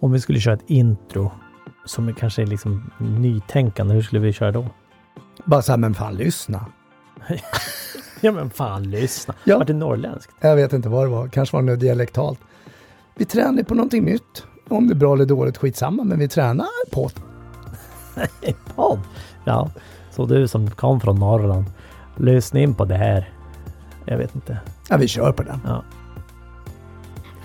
Om vi skulle köra ett intro som kanske är liksom nytänkande, hur skulle vi köra då? Bara så här, men fan lyssna. Ja men fan lyssna. Ja. Var det norrländskt? Jag vet inte vad det var, kanske var det dialektalt. Vi tränar på någonting nytt. Om det är bra eller dåligt, skitsamma, men vi tränar på det. Podd? Ja, så du som kom från Norrland, lyssna in på det här. Jag vet inte. Ja, vi kör på den. Ja.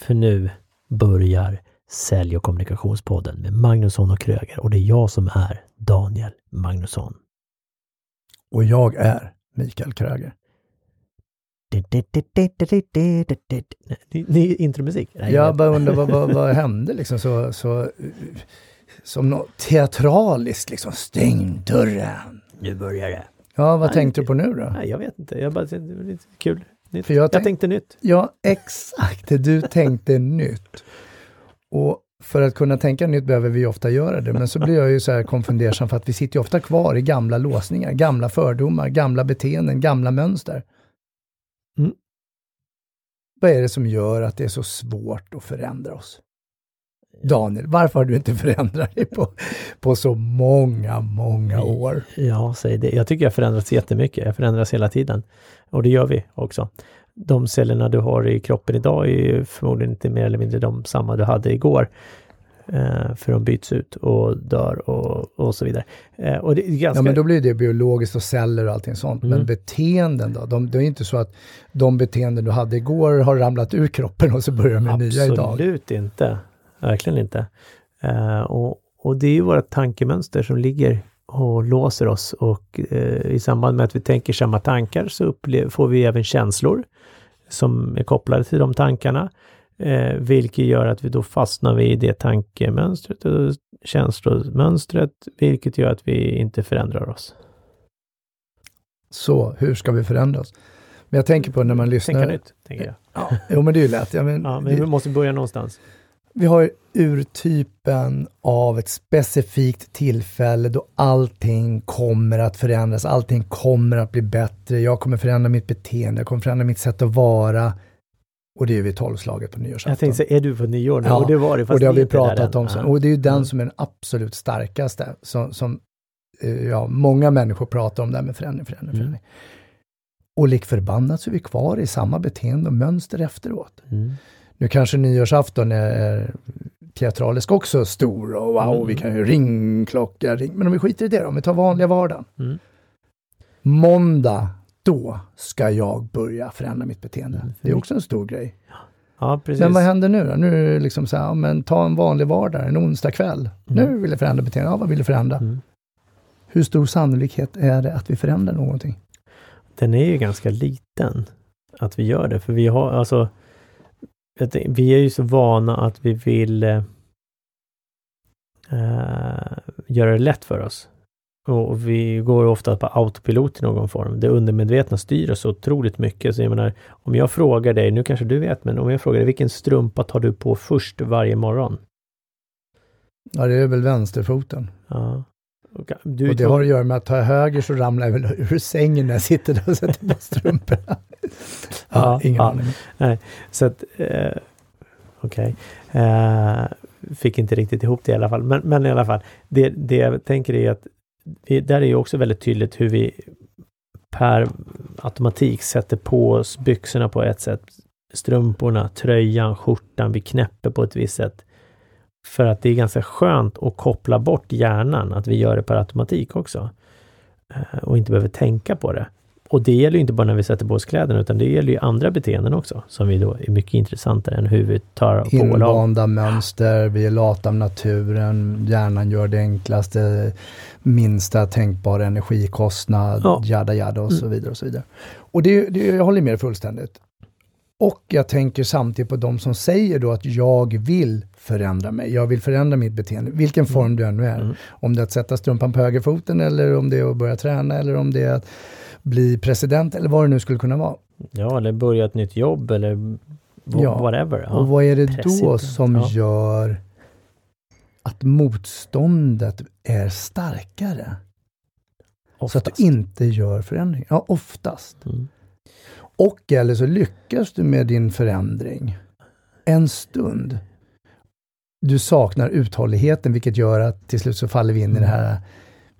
För nu börjar Sälj och kommunikationspodden med Magnusson och Kröger och det är jag som är Daniel Magnusson. Och jag är Mikael Kröger. Ny, ny intromusik? Nej, Jag bara undrar vad, vad, vad hände liksom så, så som något teatraliskt liksom. Stäng dörren. Nu börjar det. Ja, vad Nej, tänkte du på nu då? Nej, jag vet inte. Jag bara, det var lite kul. Nytt. För jag jag tänk- tänkte nytt. Ja, exakt. Du tänkte nytt. Och för att kunna tänka nytt behöver vi ofta göra det. Men så blir jag ju så här konfundersam för att vi sitter ju ofta kvar i gamla låsningar, gamla fördomar, gamla beteenden, gamla mönster. Mm. Vad är det som gör att det är så svårt att förändra oss? Daniel, varför har du inte förändrat dig på, på så många, många år? Ja, säg det. Jag tycker jag förändrats jättemycket. Jag förändras hela tiden. Och det gör vi också. De cellerna du har i kroppen idag är förmodligen inte mer eller mindre de samma du hade igår. Eh, för de byts ut och dör och, och så vidare. Eh, och det är ganska... Ja, men då blir det biologiskt och celler och allting sånt. Men Mm. beteenden då? De, det är inte så att de beteenden du hade igår har ramlat ur kroppen och så börjar med nya idag. Absolut inte. Verkligen inte. Eh, och, och det är ju våra tankemönster som ligger och låser oss och eh, i samband med att vi tänker samma tankar så får vi även känslor som är kopplade till de tankarna. Eh, vilket gör att vi då fastnar vi i det tankemönstret och känslomönstret, vilket gör att vi inte förändrar oss. Så, hur ska vi förändra oss? Men jag tänker på när man lyssnar. Tänka nytt, tänker jag. Ja, jo, men det är ju lätt. Ja, men Ja, men vi, måste börja någonstans. Vi har urtypen av ett specifikt tillfälle då allting kommer att förändras, allting kommer att bli bättre, jag kommer förändra mitt beteende, jag kommer förändra mitt sätt att vara. Och det är vid tolvslaget på nyårsafton. Jag tänkte säga, är du på nyår nu? Ja, och det var det, fast och det har vi pratat om sen. Och det är ju den Mm. som är den absolut starkaste, som, som eh, ja, många människor pratar om det här med förändring, förändring, Mm. förändring. Och lik förbannat så är vi kvar i samma beteende och mönster efteråt. Mm. Nu kanske nyårsafton är, är teatralisk också stor och wow, Mm. vi kan ju ringklocka, ring, men om vi skiter i det då, om vi tar vanliga vardagen. Mm. Måndag, då ska jag börja förändra mitt beteende. Mm. Det är också en stor grej. Ja. Men vad händer nu då? Nu är det liksom så här, men ta en vanlig vardag, en onsdag kväll. Nu vill jag förändra beteende. Ja, vad vill du förändra? Mm. Hur stor sannolikhet är det att vi förändrar någonting? Den är ju ganska liten att vi gör det, för vi har alltså vi är ju så vana att vi vill eh, eh, göra det lätt för oss. Och vi går ofta på autopilot i någon form. Det undermedvetna styr oss otroligt mycket. Så jag menar, om jag frågar dig, nu kanske du vet, men om jag frågar dig, vilken strumpa tar du på först varje morgon? Ja, det är väl vänsterfoten. Ja. Du och det har att göra med att ta höger så ramlar jag väl ur sängen när jag sitter där och sätter på strumporna. ja, ingen aning. Nej, så att, eh, okej. Eh, fick inte riktigt ihop det i alla fall. Men, men i alla fall, det, det jag tänker är att vi, där är ju också väldigt tydligt hur vi per automatik sätter på oss byxorna på ett sätt, strumporna, tröjan, skjortan, vi knäpper på ett visst sätt. För att det är ganska skönt att koppla bort hjärnan, att vi gör det per automatik också. Eh, och inte behöver tänka på det. Och det gäller inte bara när vi sätter på oss kläderna, utan det gäller ju andra beteenden också, som vi då är mycket intressantare än hur vi tar på. Invanda mönster, vi är lata av naturen, hjärnan gör det enklaste, minsta tänkbara energikostnad, Ja. jada jada och så vidare. Och så vidare. Och det, det, jag håller med dig fullständigt. Och jag tänker samtidigt på de som säger då att jag vill förändra mig. Jag vill förändra mitt beteende, vilken Mm. form det än nu är. Mm. Om det är att sätta strumpan på högerfoten eller om det är att börja träna eller om det är att bli president eller vad det nu skulle kunna vara. Ja, eller börja ett nytt jobb eller Ja. whatever. Ja. Och vad är det då president, som ja. gör att motståndet är starkare? Så att Oftast. du inte gör förändring. Ja, oftast. Mm. Och eller så lyckas du med din förändring en stund. Du saknar uthålligheten vilket gör att till slut så faller vi in i det här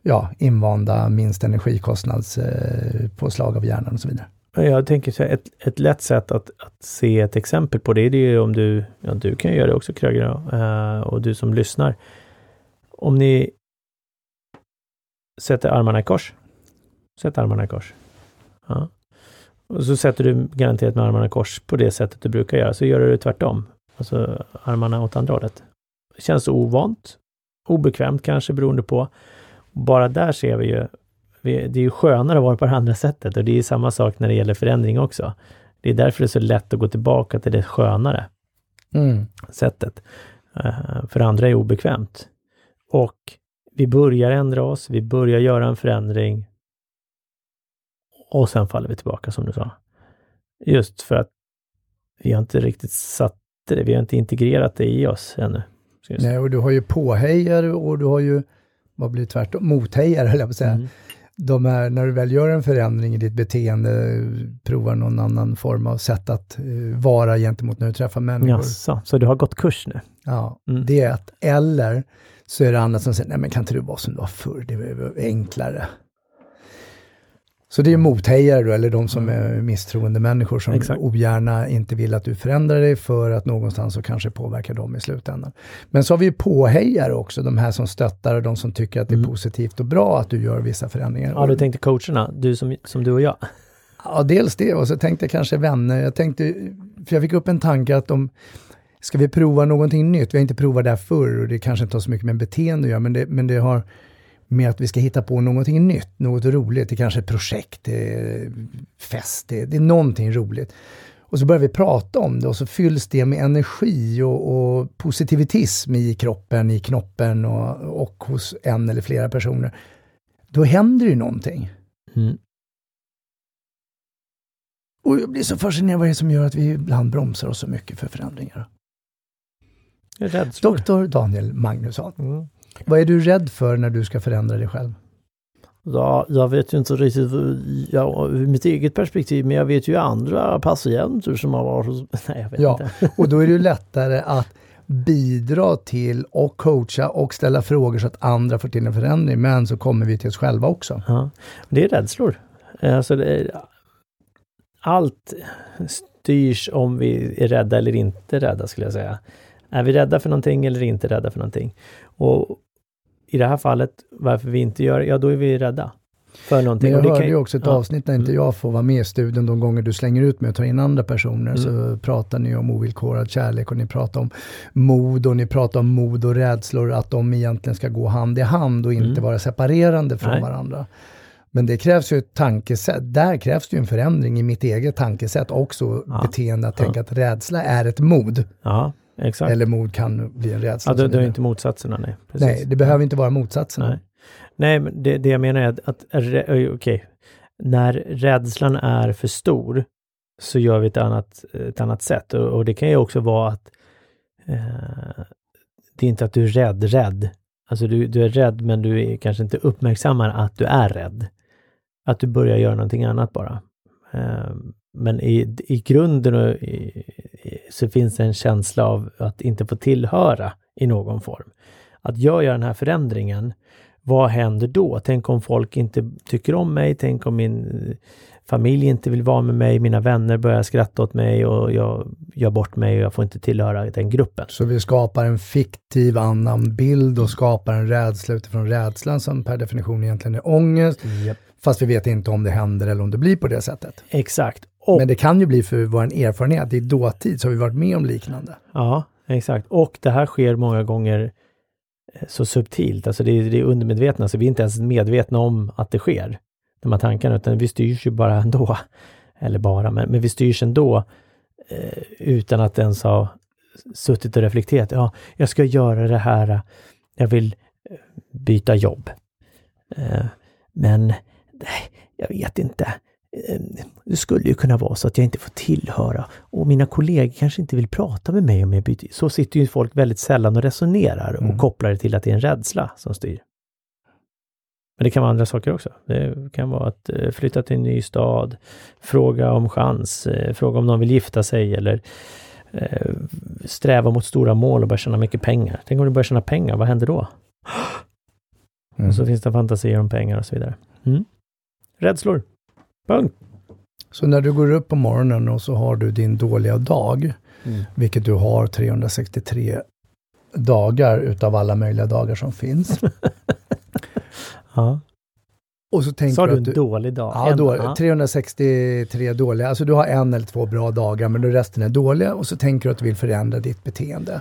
ja, invanda minst energikostnadspåslag eh, av hjärnan och så vidare. Jag tänker så här, ett, ett lätt sätt att, att se ett exempel på det, det är ju om du, ja du kan göra det också Kröger, eh, och du som lyssnar. Om ni sätter armarna i kors. Sätt armarna i kors. Ja. Och så sätter du garanterat med armarna i kors på det sättet du brukar göra, så gör du det tvärtom. Alltså armarna åt andra hållet. Det känns ovant, obekvämt kanske beroende på. Bara där ser vi ju det är ju skönare att vara på det andra sättet och det är samma sak när det gäller förändring också. Det är därför det är så lätt att gå tillbaka till det skönare Mm. sättet. Eh, för andra är obekvämt. Och vi börjar ändra oss, vi börjar göra en förändring och sen faller vi tillbaka som du sa. Just för att vi har inte riktigt satt det, vi har inte integrerat det i oss ännu. Nej, och du har ju påhejare och du har ju, vad blir tvärtom, mothejare höll jag på att säga. Mm. De är, när du väl gör en förändring i ditt beteende, provar någon annan form av sätt att eh, vara gentemot när du träffar människor. Jaså, så du har gått kurs nu? Ja, Mm. det är ett. Eller så är det andra som säger, nej men kan inte du vara som du var förr, det var enklare. Så det är mothejare då, eller de som är misstroende människor som Mm. Exakt. ogärna inte vill att du förändrar dig för att någonstans så kanske påverkar dem i slutändan. Men så har vi påhejare också, de här som stöttar och de som tycker att det är Mm. positivt och bra att du gör vissa förändringar. Ja, du tänkte coacherna, du som, som du och jag? Ja, dels det och så tänkte jag kanske vänner. Jag tänkte, för jag fick upp en tanke att om, ska vi prova någonting nytt? Vi har inte provat det här förr och det kanske inte har så mycket med beteende att göra, men det, men det har med att vi ska hitta på någonting nytt, något roligt. Det kanske är ett projekt, det är fest, det, det är någonting roligt. Och så börjar vi prata om det och så fylls det med energi och, och positivitism i kroppen, i knoppen och, och hos en eller flera personer. Då händer ju någonting. Mm. Och jag blir så fascinerad vad det är som gör att vi ibland bromsar oss så mycket för förändringar. Rädslor. Doktor Daniel Magnusson, Mm. Vad är du rädd för när du ska förändra dig själv? Ja, jag vet ju inte riktigt ja, ur mitt eget perspektiv, men jag vet ju andra patienter som har varit. Nej, jag vet Ja. inte. Och då är det ju lättare att bidra till och coacha och ställa frågor så att andra får till en förändring. Men så kommer vi till oss själva också. Ja. Det är rädslor. Alltså är, allt styrs om vi är rädda eller inte rädda, skulle jag säga. Är vi rädda för någonting eller inte rädda för någonting? Och i det här fallet, varför vi inte gör det, ja då är vi rädda för någonting. Men jag hörde ju också ett ja. avsnitt när inte Mm. jag får vara med i studion de gånger du slänger ut mig och tar in andra personer. Mm. Så pratar ni om ovillkorad kärlek och ni pratar om mod och ni pratar om mod och rädslor. Att de egentligen ska gå hand i hand och inte Mm. vara separerande från Nej. varandra. Men det krävs ju ett tankesätt. Där krävs det ju en förändring i mitt eget tankesätt också. Ja. Beteende att tänka att rädsla är ett mod. Ja, exakt. Eller mod kan bli en rädsla. ja, det, det är inte motsatserna, nej. Precis. Nej, det behöver inte vara motsatsen. Nej. Nej, men det, det jag menar är att, okej, när rädslan är för stor så gör vi ett annat, ett annat sätt. Och, och det kan ju också vara att eh, det är inte att du är rädd, rädd. Alltså du, du är rädd men du är, kanske inte uppmärksammar att du är rädd. Att du börjar göra någonting annat bara. Eh, men i, i grunden och i, i, så finns det en känsla av att inte få tillhöra i någon form. Att jag gör den här förändringen, vad händer då? Tänk om folk inte tycker om mig? Tänk om min eh, familj inte vill vara med mig? Mina vänner börjar skratta åt mig och jag gör bort mig och jag får inte tillhöra den gruppen. Så vi skapar en fiktiv annan bild och skapar en rädsla utifrån rädslan som per definition egentligen är ångest. Fast vi vet inte om det händer eller om det blir på det sättet. Exakt. Och, Men det kan ju bli för vår erfarenhet. I dåtid så har vi varit med om liknande. Ja, exakt. Och det här sker många gånger eh, så subtilt, alltså det är, det är undermedvetna, så vi är inte ens medvetna om att det sker, de här tankarna, utan vi styrs ju bara ändå. Eller bara, men, men vi styrs ändå eh, utan att ens ha suttit och reflekterat. Ja, jag ska göra det här. Jag vill eh, byta jobb. Eh, men nej, jag vet inte. Eh, det skulle ju kunna vara så att jag inte får tillhöra och mina kollegor kanske inte vill prata med mig om jag byter. Så sitter ju folk väldigt sällan och resonerar och Mm. kopplar det till att det är en rädsla som styr. Men det kan vara andra saker också. Det kan vara att eh, flytta till en ny stad, fråga om chans, eh, fråga om någon vill gifta sig eller eh, sträva mot stora mål och börja tjäna mycket pengar. Tänk om du börjar tjäna pengar, vad händer då? Mm. Och så finns det fantasier om pengar och så vidare. Mm. Rädslor. Punkt. Så när du går upp på morgonen och så har du din dåliga dag, Mm. vilket du har 363 dagar utav alla möjliga dagar som finns. Ja. Och så tänker Sa du du en du... dålig dag? Ja, då, ja. 363 dåliga. Alltså du har en eller två bra dagar, men resten är dåliga och så tänker du att du vill förändra ditt beteende.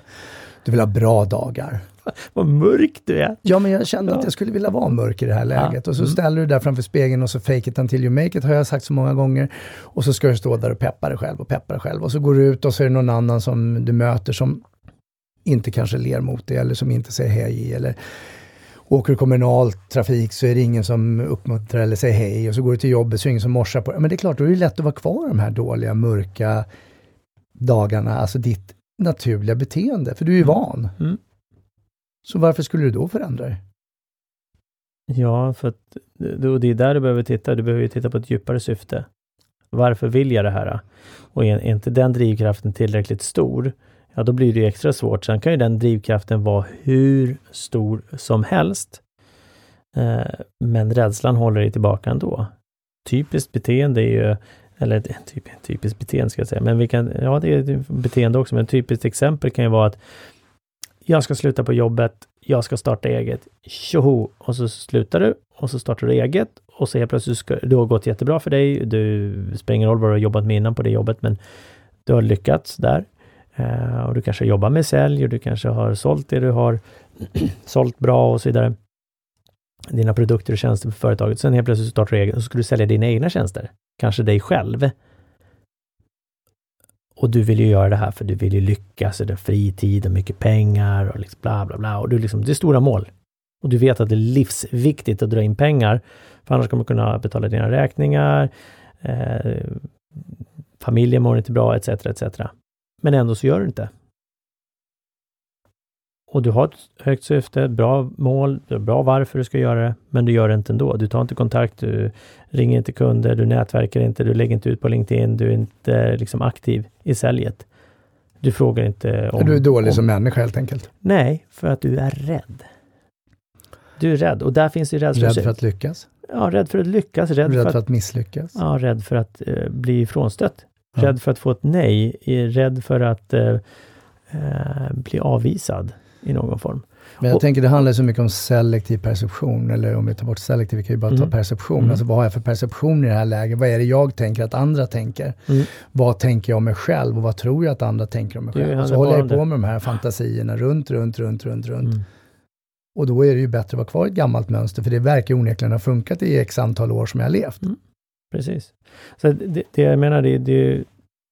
Du vill ha bra dagar. Vad mörk du är! Ja, men jag kände Ja. att jag skulle vilja vara mörk i det här läget. Och så Mm. ställer du dig där framför spegeln och så fake it until you make it, har jag sagt så många gånger. Och så ska du stå där och peppa dig själv och peppa dig själv. Och så går du ut och så är det någon annan som du möter som inte kanske ler mot dig eller som inte säger hej. Eller åker du kommunaltrafik så är det ingen som uppmuntrar eller säger hej. Och så går du till jobbet så är det ingen som morsar på dig. Men det är klart, då är det lätt att vara kvar de här dåliga, mörka dagarna. Alltså ditt naturliga beteende, för du är ju van. Mm. Så varför skulle du då förändra dig? Ja, för att det det är där du behöver titta. Du behöver ju titta på ett djupare syfte. Varför vill jag det här? Och är inte den drivkraften tillräckligt stor, ja då blir det ju extra svårt. Sen kan ju den drivkraften vara hur stor som helst. Eh, Men rädslan håller dig tillbaka ändå. Typiskt beteende är ju, eller typ, typiskt beteende ska jag säga, men vi kan, ja det är beteende också, men ett typiskt exempel kan ju vara att jag ska sluta på jobbet, jag ska starta eget, tjoho! Och så slutar du och så startar du eget och så helt plötsligt ska, det har gått jättebra för dig. Du det spelar ingen roll vad du har jobbat med innan på det jobbet, men du har lyckats där. Uh, och du kanske jobbar med sälj och du kanske har sålt det du har sålt bra och så vidare. Dina produkter och tjänster för företaget. Sen helt plötsligt startar du eget och så ska du sälja dina egna tjänster. Kanske dig själv. Och du vill ju göra det här för du vill ju lyckas, och det är fritid och mycket pengar och liksom bla bla bla. Och du liksom, det är stora mål. Och du vet att det är livsviktigt att dra in pengar, för annars kommer du kunna betala dina räkningar, eh, familjen mår inte bra, etc. etc. Men ändå så gör du inte. Och du har ett högt syfte, bra mål, bra varför du ska göra det, men du gör det inte ändå. Du tar inte kontakt, du ringer inte kunder, du nätverkar inte, du lägger inte ut på LinkedIn, du är inte liksom aktiv i säljet. Du frågar inte om... du är dålig om, som människa helt enkelt. Nej, för att du är rädd. Du är rädd och där finns ju rädsla. Rädd för att lyckas, Ja, rädd för att lyckas, rädd, rädd för, att, för att misslyckas. ja, rädd för att eh, bli frånstött. Ja. Rädd för att få ett nej, rädd för att eh, eh, bli avvisad i någon form. Men jag Och- tänker det handlar så mycket om selektiv perception, eller om vi tar bort selektiv, vi kan ju bara ta Mm. perception. Mm. Alltså vad har jag för perception i det här läget? Vad är det jag tänker att andra tänker? Mm. Vad tänker jag om mig själv och vad tror jag att andra tänker om mig själv? Och så håller jag på med de här fantasierna runt, runt, runt, runt, runt. Mm. Och då är det ju bättre att vara kvar i ett gammalt mönster, för det verkar onekligen ha funkat i x antal år som jag har levt. Precis. Så det, det jag menar, det, det,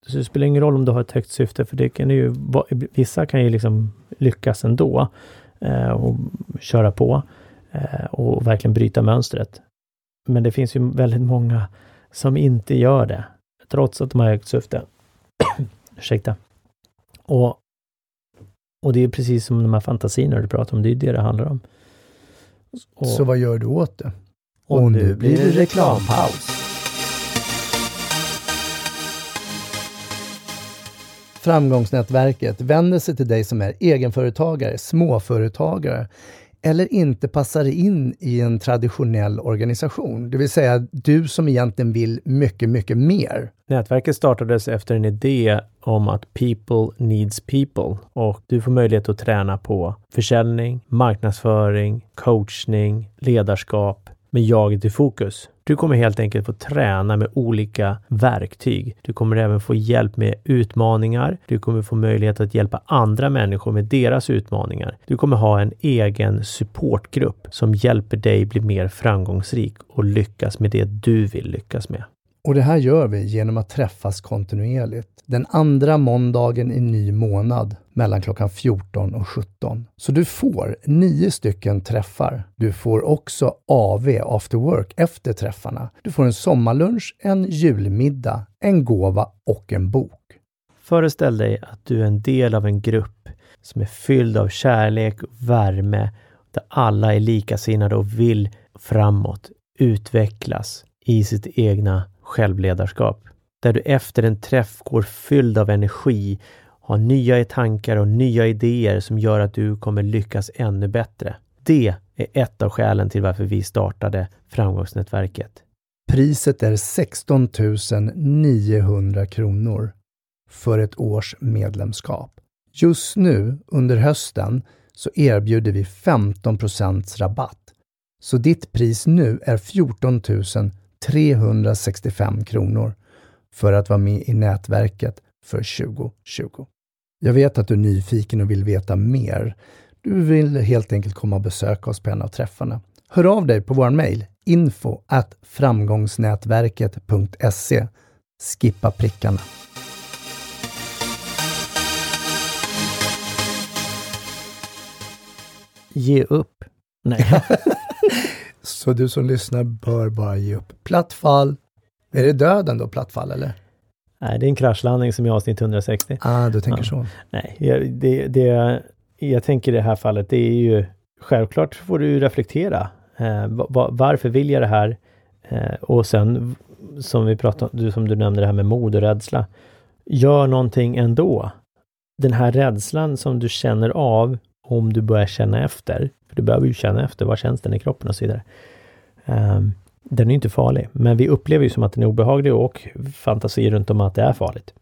så det spelar ingen roll om du har ett högt syfte, för det kan ju, vissa kan ju liksom lyckas ändå eh, och köra på eh, och verkligen bryta mönstret. Men det finns ju väldigt många som inte gör det, trots att de har högt syfte. Ursäkta. Och, och det är precis som de här fantasierna du pratar om, det är ju det det handlar om. Och, Så vad gör du åt det? och nu blir det reklampaus. Framgångsnätverket vänder sig till dig som är egenföretagare, småföretagare eller inte passar in i en traditionell organisation. Det vill säga du som egentligen vill mycket, mycket mer. Nätverket startades efter en idé om att people needs people och du får möjlighet att träna på försäljning, marknadsföring, coachning, ledarskap med jaget i fokus. Du kommer helt enkelt få träna med olika verktyg. Du kommer även få hjälp med utmaningar. Du kommer få möjlighet att hjälpa andra människor med deras utmaningar. Du kommer ha en egen supportgrupp som hjälper dig bli mer framgångsrik och lyckas med det du vill lyckas med. Och det här gör vi genom att träffas kontinuerligt. Den andra måndagen i ny månad mellan klockan 14 och 17. Så du får nio stycken träffar. Du får också AV, after work, efter träffarna. Du får en sommarlunch, en julmiddag, en gåva och en bok. Föreställ dig att du är en del av en grupp som är fylld av kärlek och värme, där alla är likasinnade och vill framåt, utvecklas i sitt egna självledarskap. Där du efter en träff går fylld av energi, har nya tankar och nya idéer som gör att du kommer lyckas ännu bättre. Det är ett av skälen till varför vi startade Framgångsnätverket. Priset är 16 900 kronor för ett års medlemskap. Just nu under hösten så erbjuder vi 15% rabatt. Så ditt pris nu är 14 365 kronor för att vara med i nätverket för 2020. Jag vet att du är nyfiken och vill veta mer. Du vill helt enkelt komma och besöka oss på en av träffarna. Hör av dig på vår mejl info at framgångsnätverket.se. Skippa prickarna. Ge upp. Nej. Så du som lyssnar bör bara ge upp. Platt fall. Är det döden då, platt fall, eller? Nej, det är en kraschlandning som i avsnitt 160. Ah, du tänker Ja. så. Nej, jag, det, det, jag tänker i det här fallet, det är ju självklart får du reflektera. Eh, va- va- varför vill jag det här? Eh, och sen som vi pratade du, som du nämnde det här med mod och rädsla. Gör någonting ändå. Den här rädslan som du känner av om du börjar känna efter. Du behöver ju känna efter, vad känns den i kroppen och så vidare. Ehm, den är inte farlig, men vi upplever ju som att den är obehaglig och fantasi runt om att det är farligt.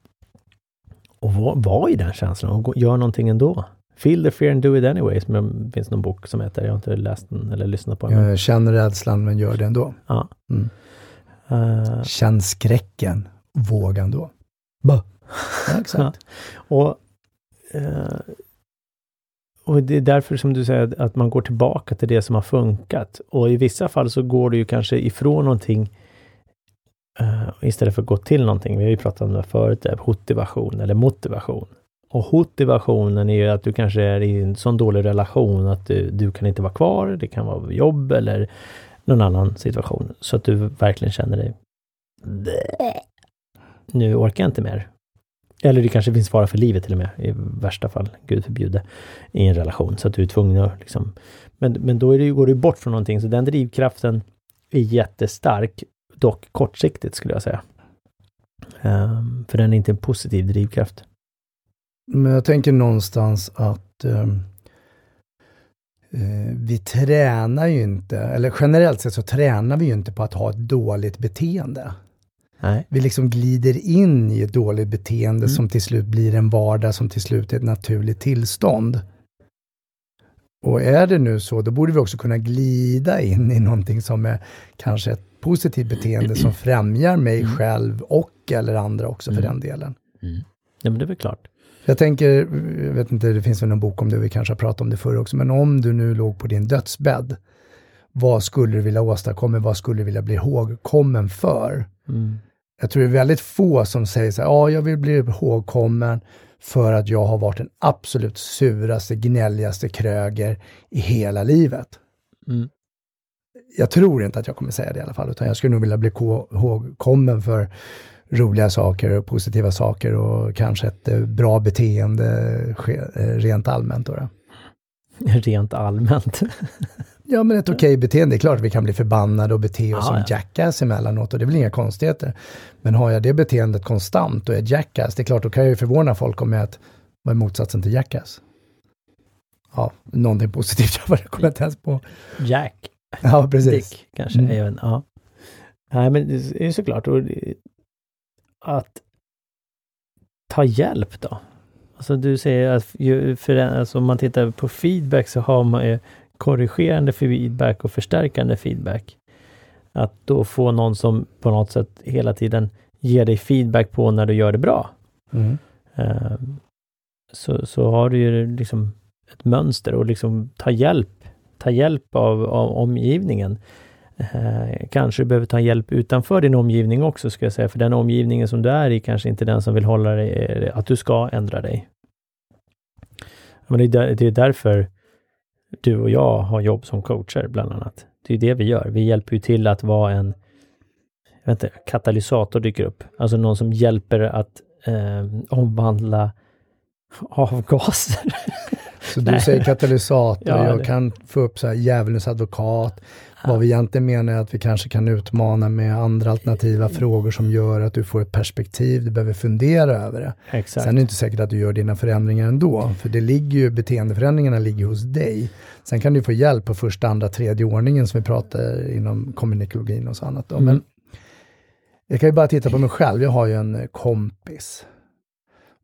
Och var, var i den känslan och gör någonting ändå. Feel the fear and do it anyways. Men det finns någon bok som heter, jag har inte läst den eller lyssnat på den. Jag känner rädslan, men gör det ändå. Ja. Mm. Eh, Känn skräcken, våga ändå. Bah. Ja, exakt. och, eh, och det är därför som du säger att man går tillbaka till det som har funkat. Och i vissa fall så går du ju kanske ifrån någonting uh, istället för att gå till någonting. Vi har ju pratat om det förut, det motivation eller motivation. Och motivationen är ju att du kanske är i en sån dålig relation att du, du kan inte vara kvar. Det kan vara jobb eller någon annan situation. Så att du verkligen känner dig nu orkar jag inte mer. Eller det kanske finns fara för livet till och med, i värsta fall, gud förbjude, i en relation. Så att du är tvungen att liksom... Men, men då är det, ju- går du bort från någonting, så den drivkraften är jättestark, dock kortsiktigt skulle jag säga. Um, för den är inte en positiv drivkraft. Men jag tänker någonstans att um, uh, vi tränar ju inte, eller generellt sett så tränar vi ju inte på att ha ett dåligt beteende. Nej. Vi liksom glider in i ett dåligt beteende Mm. som till slut blir en vardag som till slut är ett naturligt tillstånd. Och är det nu så, då borde vi också kunna glida in i någonting som är kanske ett positivt beteende som främjar mig Mm. själv och eller andra också för Mm. den delen. Ja, men det är väl klart. Jag tänker, jag vet inte, det finns väl någon bok om det, vi kanske har pratat om det förr också, men om du nu låg på din dödsbädd, vad skulle du vilja åstadkomma, vad skulle du vilja bli ihågkommen för? Mm. Jag tror det är väldigt få som säger så här, ja, jag vill bli ihågkommen för att jag har varit den absolut suraste, gnälligaste kröger i hela livet. Mm. Jag tror inte att jag kommer säga det i alla fall, utan jag skulle nog vilja bli ko- ihågkommen för roliga saker och positiva saker och kanske ett eh, bra beteende eh, rent allmänt. Då, då. Rent allmänt. Ja, men ett okej beteende. Det är klart att vi kan bli förbannade och bete oss Ja, som ja. jackass emellanåt och det är väl inga konstigheter. Men har jag det beteendet konstant och är jackass, det är klart, då kan jag ju förvåna folk om jag att, vad är motsatsen till jackass? Ja, någonting positivt jag bara kommer inte ens på. Jack. Ja, precis. Dick kanske. Mm. Även, ja. Nej, men det är såklart. Och att ta hjälp då. Alltså du säger att ju, för, alltså, om man tittar på feedback så har man ju korrigerande feedback och förstärkande feedback. Att då få någon som på något sätt hela tiden ger dig feedback på när du gör det bra. Mm. Eh, så, så har du ju liksom ett mönster och liksom ta hjälp, ta hjälp av, av omgivningen. Eh, kanske du behöver ta hjälp utanför din omgivning också, ska jag säga, för den omgivningen som du är i kanske inte den som vill hålla dig, eh, att du ska ändra dig. Men är det är därför du och jag har jobb som coacher, bland annat. Det är det vi gör. Vi hjälper ju till att vara en inte, katalysator dyker upp. Alltså någon som hjälper att eh, omvandla avgaser. Så du säger katalysator, ja, jag det. kan få upp så här djävulens advokat. Ja. Vad vi egentligen menar är att vi kanske kan utmana med andra alternativa frågor som gör att du får ett perspektiv, du behöver fundera över det. Exakt. Sen är det inte säkert att du gör dina förändringar ändå, för det ligger ju, beteendeförändringarna ligger hos dig. Sen kan du få hjälp på första, andra, tredje ordningen som vi pratar inom kommunikologin och så annat. Då. Mm. Men jag kan ju bara titta på mig själv, jag har ju en kompis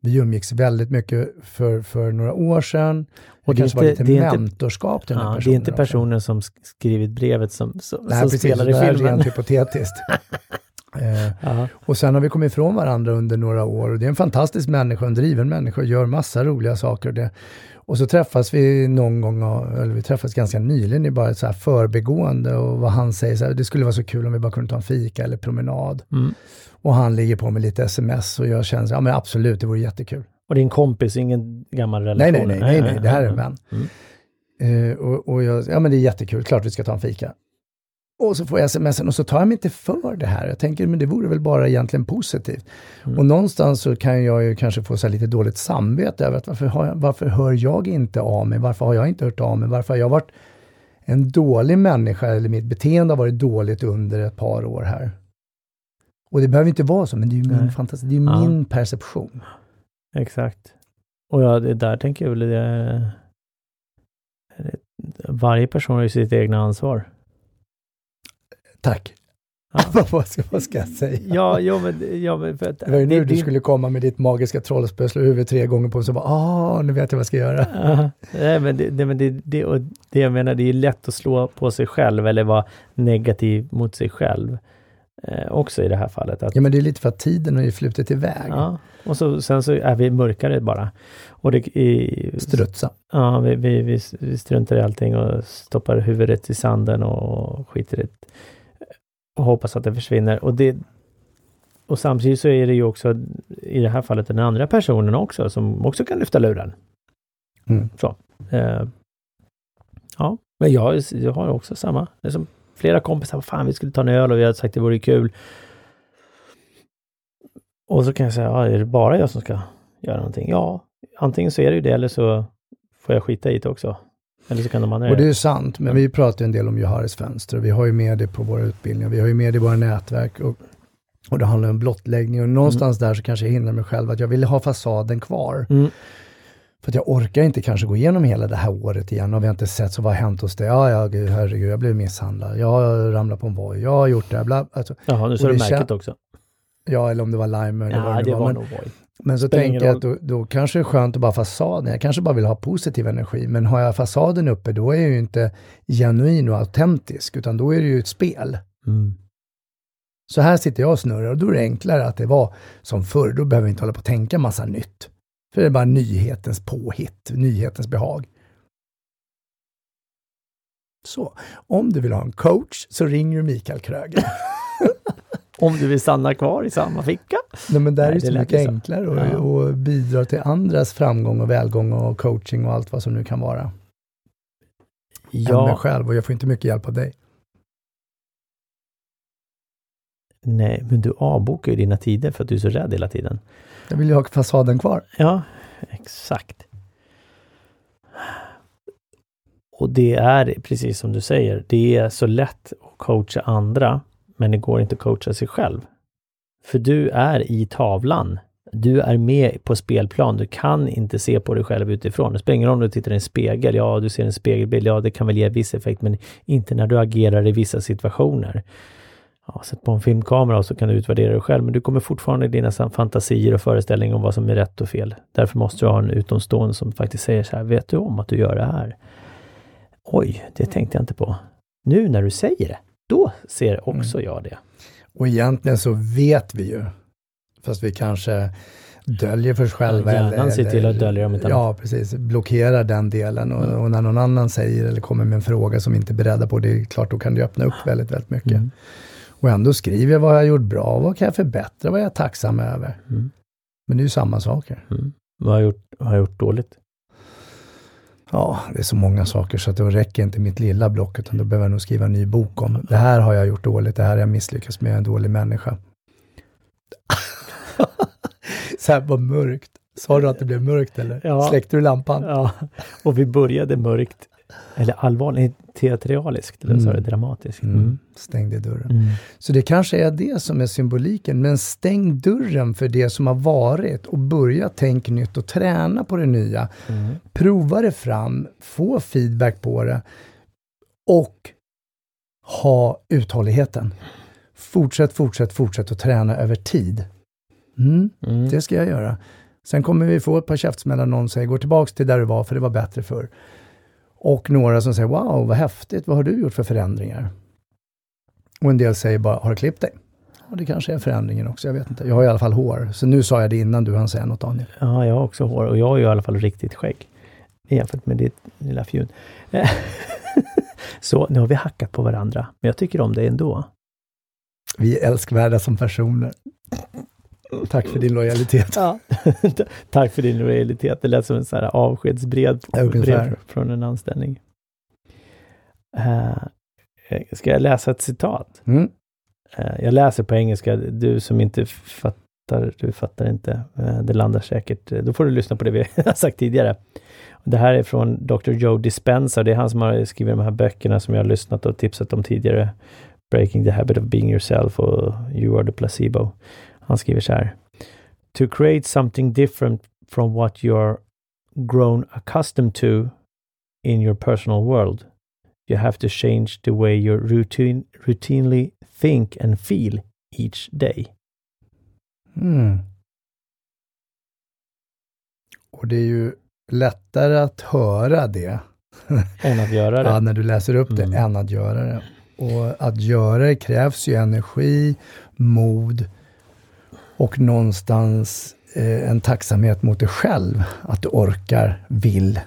vi umgicks väldigt mycket för, för några år sedan. Och det kanske inte, var lite det mentorskap till den här personen. Det är inte personen också. som skrivit brevet som, som, Nej, som precis, spelar i filmen. rent hypotetiskt. eh, och sen har vi kommit ifrån varandra under några år och det är en fantastisk människa, en driven människa, gör massa roliga saker. Det. och så träffas vi någon gång, eller vi träffas ganska nyligen i bara ett så här förbegående och vad han säger, så här, det skulle vara så kul om vi bara kunde ta en fika eller promenad. Mm. Och han ligger på med lite sms och jag känner, ja men absolut, det vore jättekul. Och din kompis, ingen gammal relation? Nej, nej, nej, nej, nej det här är en vän. Mm. Uh, och, och jag, ja men det är jättekul, klart vi ska ta en fika. Och så får jag smsen och så tar jag mig inte för det här. Jag tänker, men det vore väl bara egentligen positivt. Mm. Och någonstans så kan jag ju kanske få så lite dåligt samvete över att varför, har varför hör jag inte av mig? Varför har jag inte hört av mig? Varför har jag varit en dålig människa eller mitt beteende har varit dåligt under ett par år här? Och det behöver inte vara så, men det är ju min fantasi, det är ja. min perception. Exakt. Och ja, det där tänker jag väl, det, varje person har ju sitt egna ansvar. Tack. Ja. vad, ska, vad ska jag säga? Ja, ja, men, ja, men för det var ju nu det, du skulle komma med ditt magiska trollspö, slå huvudet tre gånger på och så bara, ah, nu vet jag vad jag ska göra. Ja, nej, men det, det, men det, det, och det jag menar, det är lätt att slå på sig själv eller vara negativ mot sig själv eh, också i det här fallet. Att, ja, men det är lite för att tiden har ju flutit iväg. Ja, och så, sen så är vi mörkare bara. Och det, i, Strutsa. Ja, vi, vi, vi, vi struntar i allting och stoppar huvudet i sanden och skiter i det. Och hoppas att det försvinner. Och, det, och samtidigt så är det ju också i det här fallet den andra personen också som också kan lyfta luren. Mm. Så. Eh, ja, men jag, jag har också samma. Det är som flera kompisar, fan vi skulle ta en öl och vi hade sagt det vore kul. Och så kan jag säga, ja, är det bara jag som ska göra någonting? Ja, antingen så är det ju det eller så får jag skita i det också. Eller så kan de andra Och det är sant, men vi pratar en del om Johares fönster. Vi har ju med det på våra utbildningar, vi har ju med det i våra nätverk. Och, och det handlar om blottläggning och någonstans mm. där så kanske jag hindrar mig själv att jag vill ha fasaden kvar. Mm. För att jag orkar inte kanske gå igenom hela det här året igen och vi har inte sett så vad har hänt hos dig? Ja, ja, gud, herregud, jag blev misshandlad. Jag har ramlat på en voj. Jag har gjort det här. Bla, alltså, Jaha, nu ser du märket också. Ja, eller om det var lime eller ja, vad det var. var nog Voi. Men så tänker jag att då, då kanske det är skönt att bara fasaden. Jag kanske bara vill ha positiv energi. Men har jag fasaden uppe, då är jag ju inte genuin och autentisk, utan då är det ju ett spel. Mm. Så här sitter jag och snurrar och då är det enklare att det var som förr. Då behöver vi inte hålla på och tänka massa nytt. För det är bara nyhetens påhitt, nyhetens behag. Så, om du vill ha en coach så ringer du Mikael Kröger. om du vill stanna kvar i samma ficka. Nej, men där Nej, är det så mycket så. enklare och, ja. och bidra till andras framgång och välgång och coaching och allt vad som nu kan vara. Ja. Än mig själv och jag får inte mycket hjälp av dig. Nej, men du avbokar ju dina tider för att du är så rädd hela tiden. Jag vill ju ha fasaden kvar. Ja, exakt. Och det är precis som du säger, det är så lätt att coacha andra, men det går inte att coacha sig själv. För du är i tavlan. Du är med på spelplan. Du kan inte se på dig själv utifrån. Det spelar ingen roll om du tittar i en spegel. Ja, du ser en spegelbild. Ja, det kan väl ge viss effekt, men inte när du agerar i vissa situationer ja, sätt på en filmkamera och så kan du utvärdera det själv, men du kommer fortfarande i dina fantasier och föreställningar om vad som är rätt och fel. Därför måste du ha en utomstående som faktiskt säger så här, vet du om att du gör det här? Oj, det tänkte jag inte på. Nu när du säger det, då ser också mm. jag det. Och egentligen så vet vi ju, fast vi kanske döljer för sig själva. Ja, hjärnan ser till att dölja dem. Ja, precis. Blockerar den delen och, och, när någon annan säger eller kommer med en fråga som inte är beredda på, det är klart, då kan det öppna upp väldigt, väldigt mycket. Mm. Och ändå skriver jag vad jag har gjort bra, vad kan jag förbättra, vad är jag tacksam över. Mm. Men det är ju samma saker. Mm. Vad har jag gjort, vad har jag gjort dåligt? Ja, det är så många saker så att det räcker inte mitt lilla block, utan då behöver jag nog skriva en ny bok om det här har jag gjort dåligt, det här har jag misslyckats med, jag är en dålig människa. så här var mörkt. Sa du att det blev mörkt eller? Ja. Släckte du lampan? Ja, och vi började mörkt. Eller allvarligt, teatraliskt, eller mm. så det dramatiskt. Mm. Mm. Stängde dörren. Mm. Så det kanske är det som är symboliken, men stäng dörren för det som har varit och börja tänka nytt och träna på det nya. Mm. Prova det fram, få feedback på det och ha uthålligheten. Fortsätt, fortsätt, fortsätt att träna över tid. Mm, mm. Det ska jag göra. Sen kommer vi få ett par käftsmällar, någon säger gå tillbaks till där du var för det var bättre förr. Och några som säger wow, vad häftigt, vad har du gjort för förändringar? Och en del säger bara, har du klippt dig? Och det kanske är förändringen också, jag vet inte. Jag har i alla fall hår. Så nu sa jag det innan du hann säga något Daniel. Ja, jag har också hår och jag har ju i alla fall riktigt skägg. Jämfört med ditt lilla fjun. så nu har vi hackat på varandra, men jag tycker om det ändå. Vi är älskvärda som personer. Tack för din lojalitet. Ja. Tack för din lojalitet. Det lät som en så här avskedsbrev brev från en anställning. Uh, ska jag läsa ett citat? Mm. Uh, jag läser på engelska. Du som inte fattar, du fattar inte. Uh, det landar säkert. Då får du lyssna på det vi har sagt tidigare. Det här är från Dr. Joe Dispenza. Det är han som har skrivit de här böckerna som jag har lyssnat och tipsat om tidigare. Breaking the habit of being yourself och You are the placebo. Han skriver så här. To create something different from what you're grown accustomed to in your personal world, you have to change the way you routine, routinely think and feel each day. Mm. Och det är ju lättare att höra det. än att göra det. ja, när du läser upp det, mm. än att göra det. Och att göra det krävs ju energi, mod, och någonstans eh, en tacksamhet mot dig själv, att du orkar, vill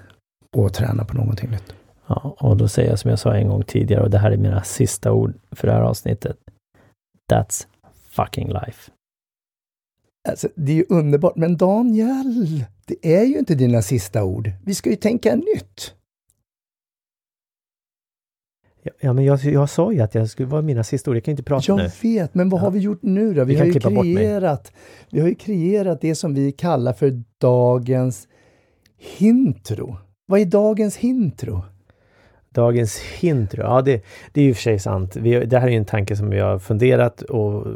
och träna på någonting nytt. Ja, och då säger jag som jag sa en gång tidigare, och det här är mina sista ord för det här avsnittet. That's fucking life. Alltså, det är ju underbart, men Daniel, det är ju inte dina sista ord. Vi ska ju tänka nytt. Ja, men jag, jag sa ju att det skulle vara mina sista ord. Jag kan inte prata jag nu. Jag vet, men vad ja. har vi gjort nu då? Vi, vi har ju kreerat, vi har ju kreerat det som vi kallar för dagens hintro. Vad är dagens hintro? Dagens hintro? Ja, det, det är ju för sig sant. Vi, det här är ju en tanke som vi har funderat och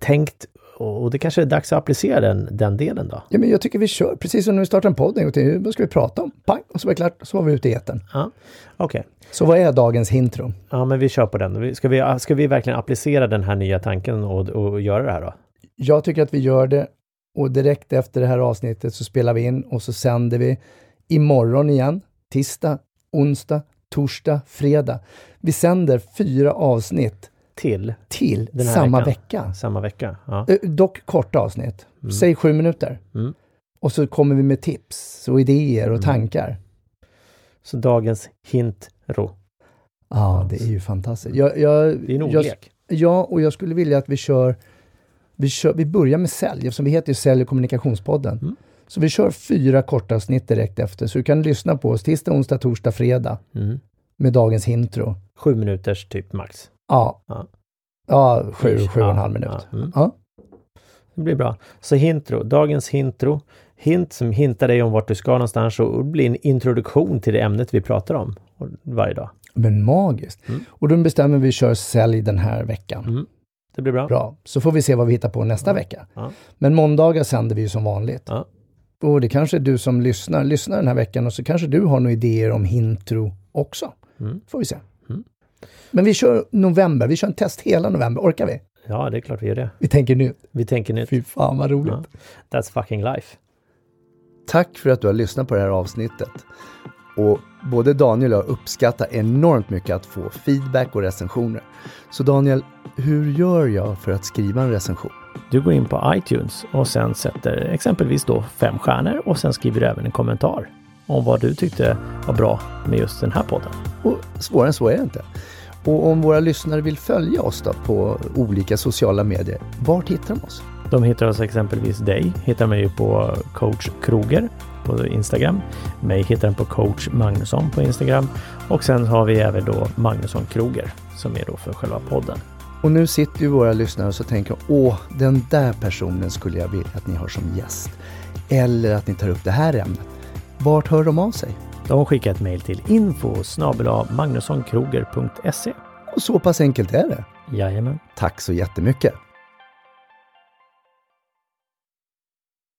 tänkt och det kanske är dags att applicera den, den delen då? Ja, men jag tycker vi kör, precis som när vi startar en podd en gång till. Vad ska vi prata om? Pang! Och så var det klart, så var vi ute i etern. Ja. Okay. Så vad är dagens intro? Ja, men vi kör på den. Ska vi, ska vi verkligen applicera den här nya tanken och, och göra det här då? Jag tycker att vi gör det och direkt efter det här avsnittet så spelar vi in och så sänder vi imorgon igen, tisdag, onsdag, torsdag, fredag. Vi sänder fyra avsnitt till, till samma veckan. vecka. Samma vecka, ja. Dock korta avsnitt. Mm. Säg sju minuter. Mm. Och så kommer vi med tips och idéer och mm. tankar. Så dagens hintro. Ja, det är ju fantastiskt. Jag, jag, det är en ordlek. Ja, och jag skulle vilja att vi kör vi, kör, vi börjar med sälj, eftersom vi heter ju Sälj och kommunikationspodden. Mm. Så vi kör fyra korta avsnitt direkt efter, så du kan lyssna på oss tisdag, onsdag, torsdag, fredag. Mm. Med dagens intro. Sju minuters typ max. Ja. Ja, ja sju, sju och en halv minut. Ja. Mm. ja. Det blir bra. Så hintro, dagens hintro. Hint som hintar dig om vart du ska någonstans och blir en introduktion till det ämnet vi pratar om varje dag. Men magiskt! Mm. Och då bestämmer vi kör sälj den här veckan. Mm. Det blir bra. Bra. Så får vi se vad vi hittar på nästa ja. vecka. Ja. Men måndagar sänder vi ju som vanligt. Ja. Och det kanske är du som lyssnar, lyssnar den här veckan och så kanske du har några idéer om hintro också. Mm. Får vi se. Men vi kör november, vi kör en test hela november, orkar vi? Ja, det är klart vi gör det. Vi tänker nytt. Vi tänker nytt. Fy fan vad roligt. Ja. That's fucking life. Tack för att du har lyssnat på det här avsnittet. Och både Daniel och jag uppskattar enormt mycket att få feedback och recensioner. Så Daniel, hur gör jag för att skriva en recension? Du går in på iTunes och sen sätter exempelvis då fem stjärnor och sen skriver du även en kommentar om vad du tyckte var bra med just den här podden. Och svårare än så är det inte. Och om våra lyssnare vill följa oss då på olika sociala medier, vart hittar de oss? De hittar oss exempelvis dig, hittar mig på coach Kroger på Instagram. Mig hittar den på coach Magnusson på Instagram och sen har vi även då Magnusson Kroger som är då för själva podden. Och nu sitter ju våra lyssnare och så tänker åh, den där personen skulle jag vilja att ni har som gäst. Eller att ni tar upp det här ämnet. Vart hör de av sig? De skickar ett mejl till info magnussonkroger.se. Och så pass enkelt är det. Jajamän. Tack så jättemycket.